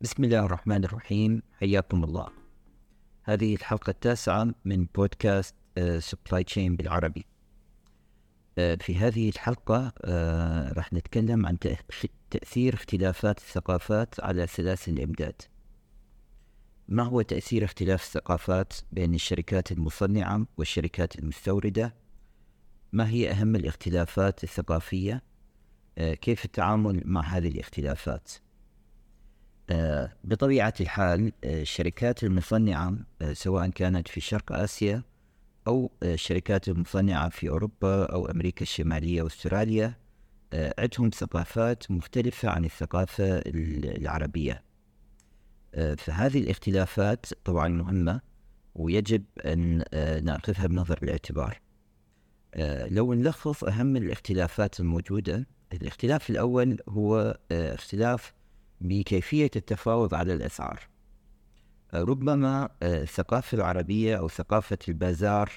بسم الله الرحمن الرحيم. حياكم الله. هذه الحلقة التاسعة من بودكاست supply chain بالعربي. آه، في هذه الحلقة آه، راح نتكلم عن تأثير اختلافات الثقافات على سلاسل الإمداد. ما هو تأثير اختلاف الثقافات بين الشركات المصنعة والشركات المستوردة؟ ما هي أهم الاختلافات الثقافية؟ آه، كيف التعامل مع هذه الاختلافات؟ بطبيعة الحال الشركات المصنعة سواء كانت في شرق آسيا أو الشركات المصنعة في أوروبا أو أمريكا الشمالية وأستراليا آه، عندهم ثقافات مختلفة عن الثقافة العربية. آه، فهذه الاختلافات طبعا مهمة ويجب أن آه، نأخذها بنظر الاعتبار. لو نلخص أهم الاختلافات الموجودة الاختلاف الأول هو اختلاف بكيفية التفاوض على الأسعار. ربما آه، الثقافة العربية أو ثقافة البازار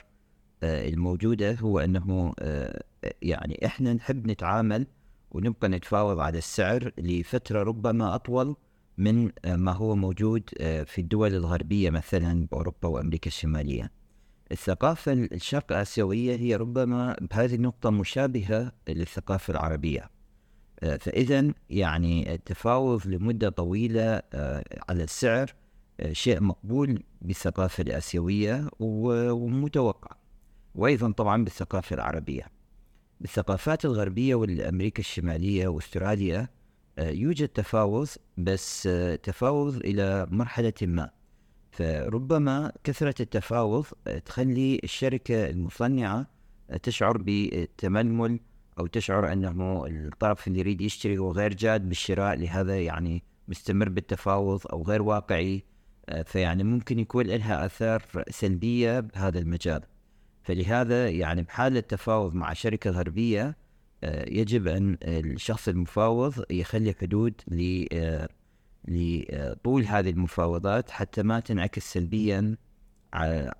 آه، الموجودة هو أنه آه، يعني إحنا نحب نتعامل ونبقى نتفاوض على السعر لفترة ربما أطول من ما هو موجود في الدول الغربية مثلا بأوروبا وأمريكا الشمالية. الثقافة الشرق آسيوية هي ربما بهذه النقطة مشابهة للثقافة العربية. فإذا يعني التفاوض لمدة طويلة على السعر آه، شيء مقبول بالثقافة الآسيوية ومتوقع. وأيضا طبعا بالثقافة العربية. بالثقافات الغربية والأمريكا الشمالية وأستراليا آه، يوجد تفاوض بس آه، تفاوض إلى مرحلة ما. فربما كثرة التفاوض تخلي الشركة المصنعة تشعر بالتململ أو تشعر أنه الطرف اللي يريد يشتري هو غير جاد بالشراء لهذا يعني مستمر بالتفاوض أو غير واقعي آه، فيعني ممكن يكون لها آثار سلبية بهذا المجال. فلهذا يعني بحال التفاوض مع شركة غربية آه، يجب أن الشخص المفاوض يخلي حدود آه، لطول هذه المفاوضات حتى ما تنعكس سلبيا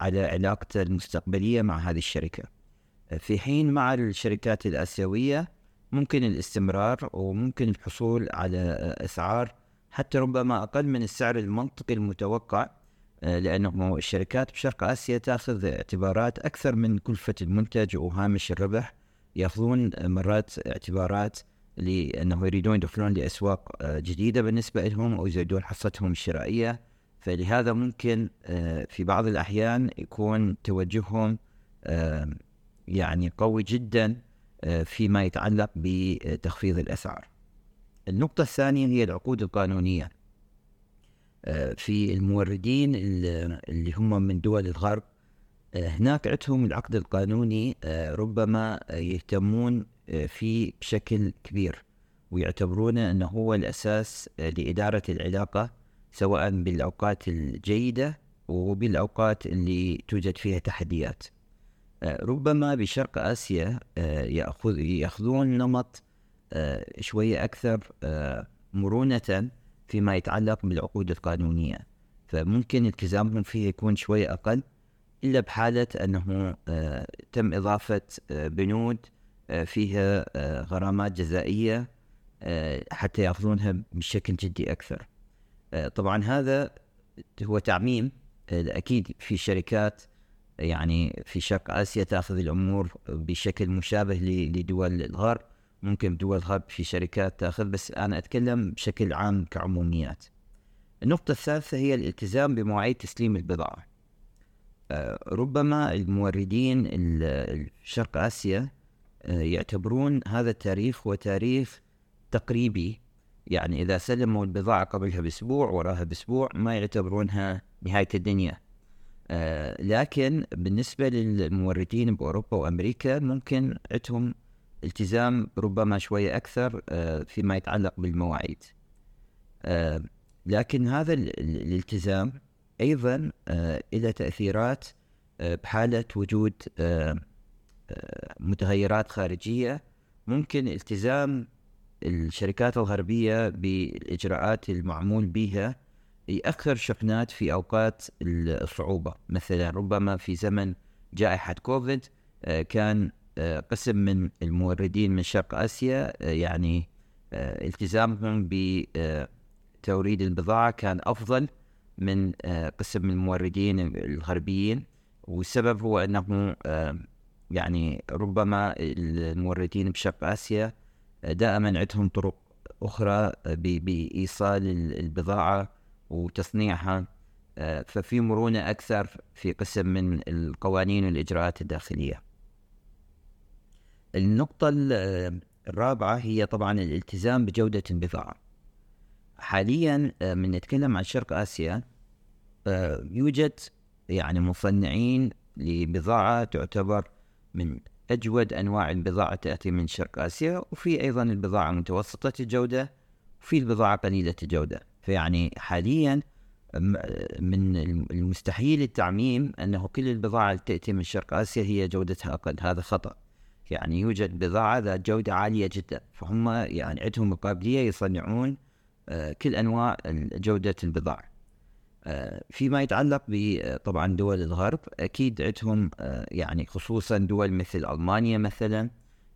على علاقته المستقبلية مع هذه الشركة. في حين مع الشركات الآسيوية ممكن الاستمرار وممكن الحصول على أسعار حتى ربما أقل من السعر المنطقي المتوقع آه، لأنه الشركات بشرق آسيا تأخذ اعتبارات أكثر من كلفة المنتج وهامش الربح. يأخذون مرات اعتبارات لأنه يريدون يدخلون لأسواق آه، جديدة بالنسبة لهم أو يزيدون حصتهم الشرائية. فلهذا ممكن آه، في بعض الأحيان يكون توجههم يعني قوي جدا فيما يتعلق بتخفيض الأسعار. النقطة الثانية هي العقود القانونية. آه، في الموردين اللي هم من دول الغرب آه، هناك عندهم العقد القانوني آه، ربما يهتمون فيه بشكل كبير ويعتبرونه أنه هو الأساس لإدارة العلاقة سواء بالأوقات الجيدة وبالأوقات اللي توجد فيها تحديات. ربما بشرق آسيا يأخذ يأخذون نمط آه، شوية أكثر آه، مرونة فيما يتعلق بالعقود القانونية. فممكن التزامهم فيه يكون شوية أقل إلا بحالة أنه آه، تم إضافة بنود فيها غرامات جزائية حتى يأخذونها بشكل جدي أكثر. طبعا هذا هو تعميم أكيد في شركات يعني في شرق آسيا تأخذ الأمور بشكل مشابه لدول الغرب. ممكن دول غرب في شركات تأخذ بس أنا أتكلم بشكل عام كعموميات. النقطة الثالثة هي الالتزام بمواعيد تسليم البضاعة. آه، ربما الموردين شرق آسيا آه، يعتبرون هذا التاريخ هو تاريخ تقريبي. يعني إذا سلموا البضاعة قبلها بأسبوع وراها بأسبوع ما يعتبرونها نهاية الدنيا. آه، لكن بالنسبة للموردين بأوروبا وأمريكا ممكن عندهم التزام ربما شوية أكثر آه، فيما يتعلق بالمواعيد. آه، لكن هذا الالتزام أيضا آه، له تأثيرات بحالة وجود متغيرات خارجية ممكن التزام الشركات الغربية بالإجراءات المعمول بها يأخر شحنات في أوقات الصعوبة. مثلا ربما في زمن جائحة كوفيد كان قسم من الموردين من شرق آسيا يعني التزامهم بتوريد البضاعة كان أفضل من قسم الموردين الغربيين والسبب هو أنه يعني ربما الموردين بشرق آسيا دائما عندهم طرق أخرى بإيصال البضاعة وتصنيعها. ففي مرونة أكثر في قسم من القوانين والإجراءات الداخلية. النقطة الرابعة هي طبعا الالتزام بجودة البضاعة. حاليا من نتكلم عن شرق آسيا يوجد يعني مصنعين لبضاعة تعتبر من أجود أنواع البضاعة تأتي من شرق آسيا وفي أيضا البضاعة متوسطة الجودة وفي البضاعة قليلة الجودة فيعني حاليا من المستحيل التعميم أنه كل البضاعة التي تأتي من شرق آسيا هي جودتها أقل. هذا خطأ. يعني يوجد بضاعة ذات جودة عالية جدا. فهم يعني عندهم القابلية يصنعون آه، كل أنواع جودة البضاعة. فيما يتعلق بطبعا دول الغرب أكيد عندهم آه، يعني خصوصا دول مثل ألمانيا مثلا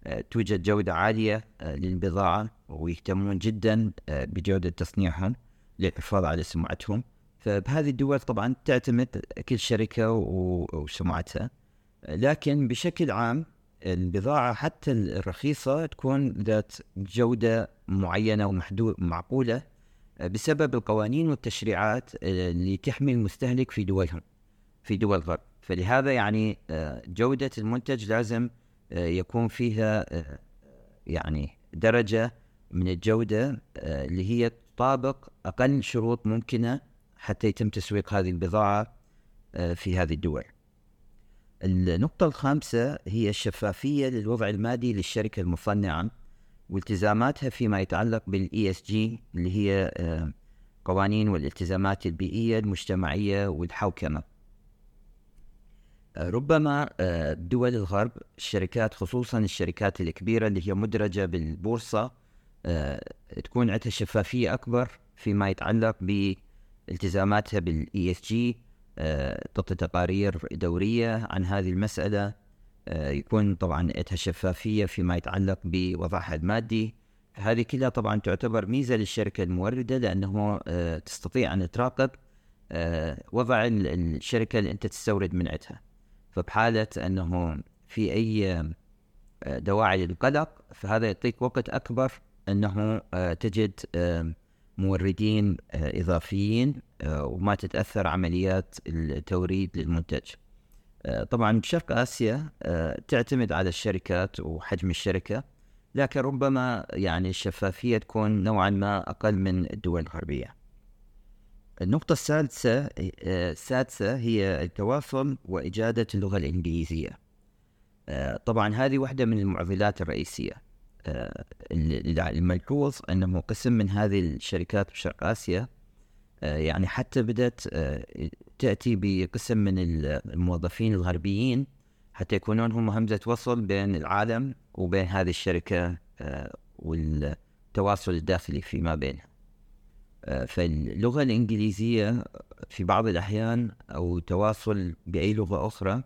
آه، توجد جودة عالية للبضاعه ويهتمون جدا بجودة تصنيعهم للحفاظ على سمعتهم. فبهذه الدول طبعا تعتمد كل شركة وسمعتها. لكن بشكل عام البضاعة حتى الرخيصة تكون ذات جودة معينة ومحدود معقولة. بسبب القوانين والتشريعات آه، اللي تحمي المستهلك في دولهم في دول الغرب. فلهذا يعني آه، جودة المنتج لازم آه، يكون فيها يعني درجة من الجودة اللي هي تطابق أقل شروط ممكنة حتى يتم تسويق هذه البضاعة في هذه الدول. النقطة الخامسة هي الشفافية للوضع المادي للشركة المصنعة. والتزاماتها فيما يتعلق بال ESG اللي هي آه، قوانين والالتزامات البيئية المجتمعية والحوكمة. آه، ربما آه، دول الغرب الشركات خصوصا الشركات الكبيرة اللي هي مدرجة بالبورصة تكون عندها شفافية أكبر فيما يتعلق بالتزاماتها بال ESG تعطي تقارير دورية عن هذه المسألة يكون طبعا عندها شفافية فيما يتعلق بوضعها المادي هذه كلها طبعا تعتبر ميزة للشركة الموردة لأنه آه، تستطيع أن تراقب آه، وضع الشركة اللي أنت تستورد من عندها فبحالة أنه في أي دواعي للقلق فهذا يعطيك وقت أكبر أنه تجد موردين إضافيين وما تتأثر عمليات التوريد للمنتج. آه، طبعا بشرق آسيا آه، تعتمد على الشركات وحجم الشركة لكن ربما يعني الشفافية تكون نوعا ما أقل من الدول الغربية. النقطة السادسة آه، السادسة هي التواصل وإجادة اللغة الإنجليزية. طبعا هذه واحدة من المعضلات الرئيسية. الملحوظ أنه قسم من هذه الشركات بشرق آسيا يعني حتى بدأت تأتي بقسم من الموظفين الغربيين حتى يكونون هم همزة وصل بين العالم وبين هذه الشركة آه، والتواصل الداخلي فيما بينها. آه، فاللغة الإنجليزية في بعض الأحيان أو تواصل بأي لغة أخرى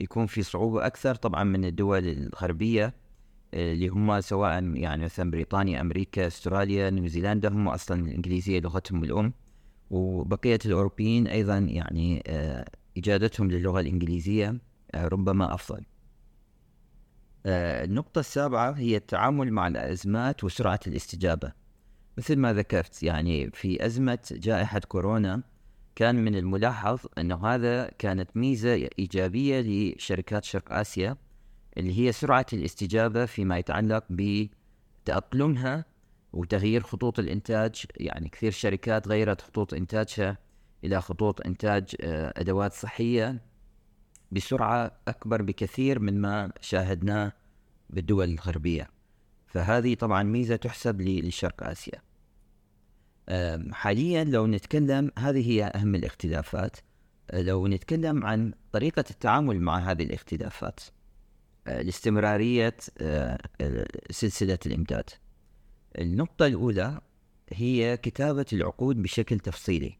يكون في صعوبة أكثر طبعا من الدول الغربية آه، اللي هم سواء يعني مثلا بريطانيا أمريكا أستراليا نيوزيلندا هم أصلا الإنجليزية لغتهم الأم. وبقية الأوروبيين أيضا يعني آه، إجادتهم للغة الإنجليزية آه، ربما أفضل. آه، النقطة السابعة هي التعامل مع الأزمات وسرعة الاستجابة. مثل ما ذكرت يعني في أزمة جائحة كورونا كان من الملاحظ أنه هذا كانت ميزة إيجابية لشركات شرق آسيا اللي هي سرعة الاستجابة فيما يتعلق بتأقلمها وتغيير خطوط الإنتاج يعني كثير شركات غيرت خطوط إنتاجها إلى خطوط إنتاج آه، أدوات صحية بسرعة أكبر بكثير من ما شاهدناه بالدول الغربية. فهذه طبعا ميزة تحسب لشرق آسيا. حاليا لو نتكلم هذه هي أهم الاختلافات. آه، لو نتكلم عن طريقة التعامل مع هذه الاختلافات آه، لاستمرارية سلسلة الإمداد. النقطة الأولى هي كتابة العقود بشكل تفصيلي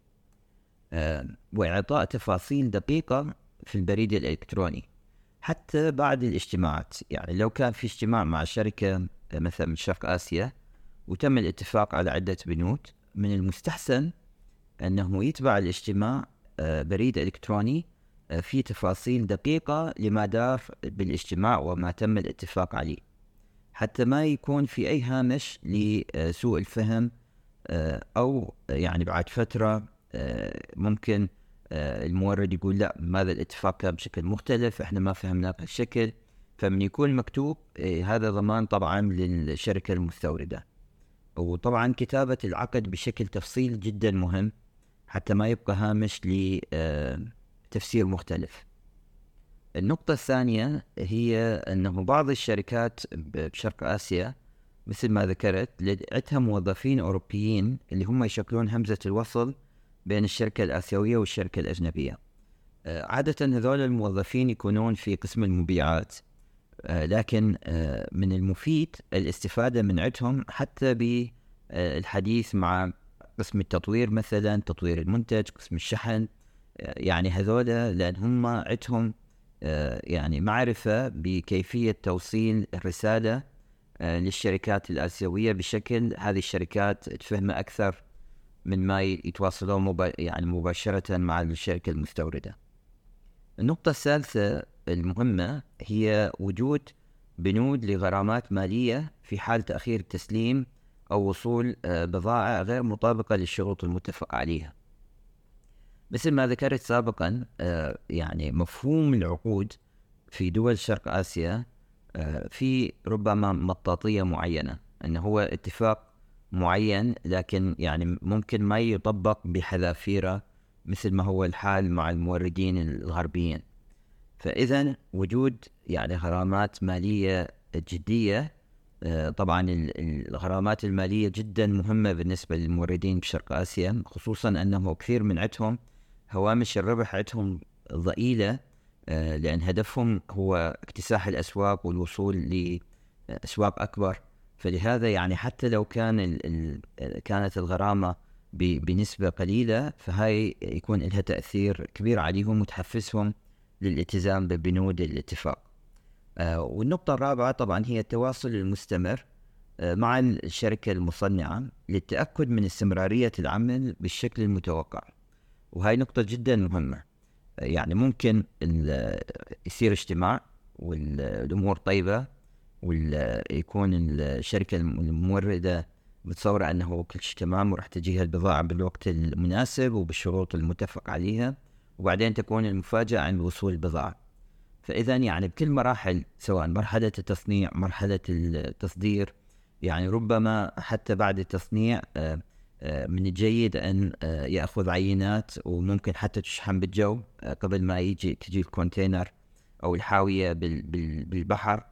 آه، وإعطاء تفاصيل دقيقة في البريد الإلكتروني حتى بعد الاجتماعات. يعني لو كان في اجتماع مع شركة مثلا من شرق آسيا وتم الاتفاق على عدة بنود من المستحسن أنه يتبع الاجتماع آه، بريد إلكتروني آه، في تفاصيل دقيقة لما دار بالاجتماع وما تم الاتفاق عليه. حتى ما يكون في أي هامش لسوء الفهم آه، أو يعني بعد فترة ممكن المورد يقول لا ماذا الاتفاق كان بشكل مختلف إحنا ما فهمناه بهالشكل. فمن يكون مكتوب هذا ضمان طبعا للشركة المستوردة. وطبعا كتابة العقد بشكل تفصيل جدا مهم حتى ما يبقى هامش لتفسير مختلف. النقطة الثانية هي أنه بعض الشركات بشرق آسيا مثل ما ذكرت عندها موظفين أوروبيين اللي هم يشكلون همزة الوصل بين الشركة الآسيوية والشركة الأجنبية. آه، عادة هذول الموظفين يكونون في قسم المبيعات. آه، لكن آه، من المفيد الاستفادة من عندهم حتى بالحديث مع قسم التطوير مثلا تطوير المنتج قسم الشحن. يعني هذول لأن هم عندهم يعني معرفة بكيفية توصيل الرسالة للشركات الآسيوية بشكل هذه الشركات تفهمها أكثر من ما يتواصلون يعني مباشرة مع الشركة المستوردة. النقطة الثالثة المهمة هي وجود بنود لغرامات مالية في حال تأخير التسليم أو وصول آه، بضاعة غير مطابقة للشروط المتفق عليها. مثل ما ذكرت سابقا آه، يعني مفهوم العقود في دول شرق آسيا آه، في ربما مطاطية معينة أنه هو اتفاق معين لكن يعني ممكن ما يطبق بحذافيره مثل ما هو الحال مع الموردين الغربيين. فإذا وجود يعني غرامات مالية جدية آه، طبعا الغرامات المالية جدا مهمة بالنسبة للموردين بشرق آسيا خصوصا أنه كثير من عندهم هوامش الربح عندهم ضئيلة آه، لأن هدفهم هو اكتساح الأسواق والوصول لأسواق أكبر. فلهذا يعني حتى لو كان كانت الغرامة بنسبة قليلة فهاي يكون لها تأثير كبير عليهم وتحفزهم للالتزام ببنود الاتفاق. آه والنقطة الرابعة طبعا هي التواصل المستمر آه مع الشركة المصنعة للتأكد من استمرارية العمل بالشكل المتوقع. وهاي نقطة جدا مهمة. يعني ممكن يصير اجتماع والأمور طيبة ويكون الشركة الموردة متصورة أنه كل شيء تمام وراح تجيها البضاعة بالوقت المناسب وبالشروط المتفق عليها وبعدين تكون المفاجأة عند وصول البضاعة. فإذا يعني بكل مراحل سواء مرحلة التصنيع مرحلة التصدير يعني ربما حتى بعد التصنيع آه، من الجيد أن آه، يأخذ عينات وممكن حتى تشحن بالجو قبل ما يجي تجي ال container أو الحاوية بالبحر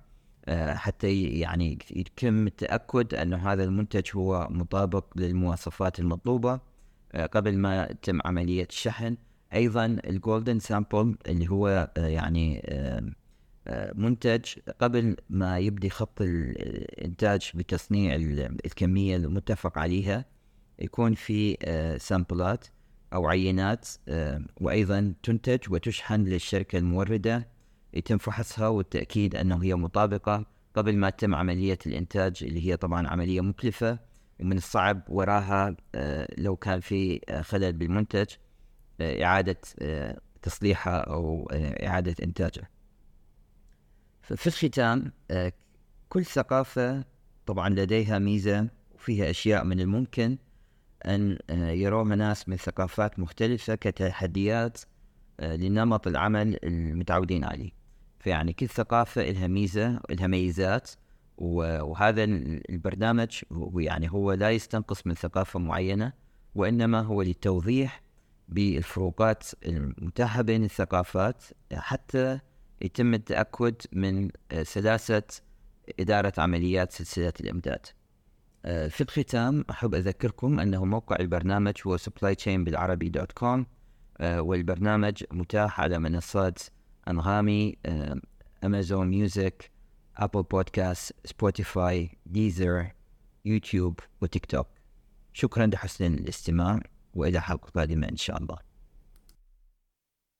حتى يعني يتم التأكد أن هذا المنتج هو مطابق للمواصفات المطلوبة قبل ما يتم عملية الشحن. أيضا ال golden sample اللي هو آه، يعني آه، منتج قبل ما يبدي خط الإنتاج بتصنيع الكمية المتفق عليها يكون في سامبلات آه، أو عينات وأيضا تنتج وتشحن للشركة الموردة يتم فحصها والتأكيد أنه هي مطابقة قبل ما تتم عملية الإنتاج اللي هي طبعا عملية مكلفة ومن الصعب وراها لو كان في خلل بالمنتج إعادة آه، تصليحها أو آه، إعادة إنتاجها في الختام آه، كل ثقافة طبعا لديها ميزة وفيها أشياء من الممكن أن يروها ناس من ثقافات مختلفة كتحديات لنمط العمل المتعودين عليه. فيعني كل ثقافة لها ميزة لها ميزات وهذا البرنامج يعني هو لا يستنقص من ثقافة معينة وإنما هو للتوضيح بالفروقات المتاحة بين الثقافات حتى يتم التأكد من سلاسة إدارة عمليات سلسلة الإمداد. آه، في الختام أحب أذكركم أنه موقع البرنامج هو supplychain بالعربي dot com آه، والبرنامج متاح على منصات أنغامي Amazon Music Apple Podcast Spotify Deezer يوتيوب وتيك توك شكرا لحسن الاستماع وإلى حلقة قادمة إن شاء الله.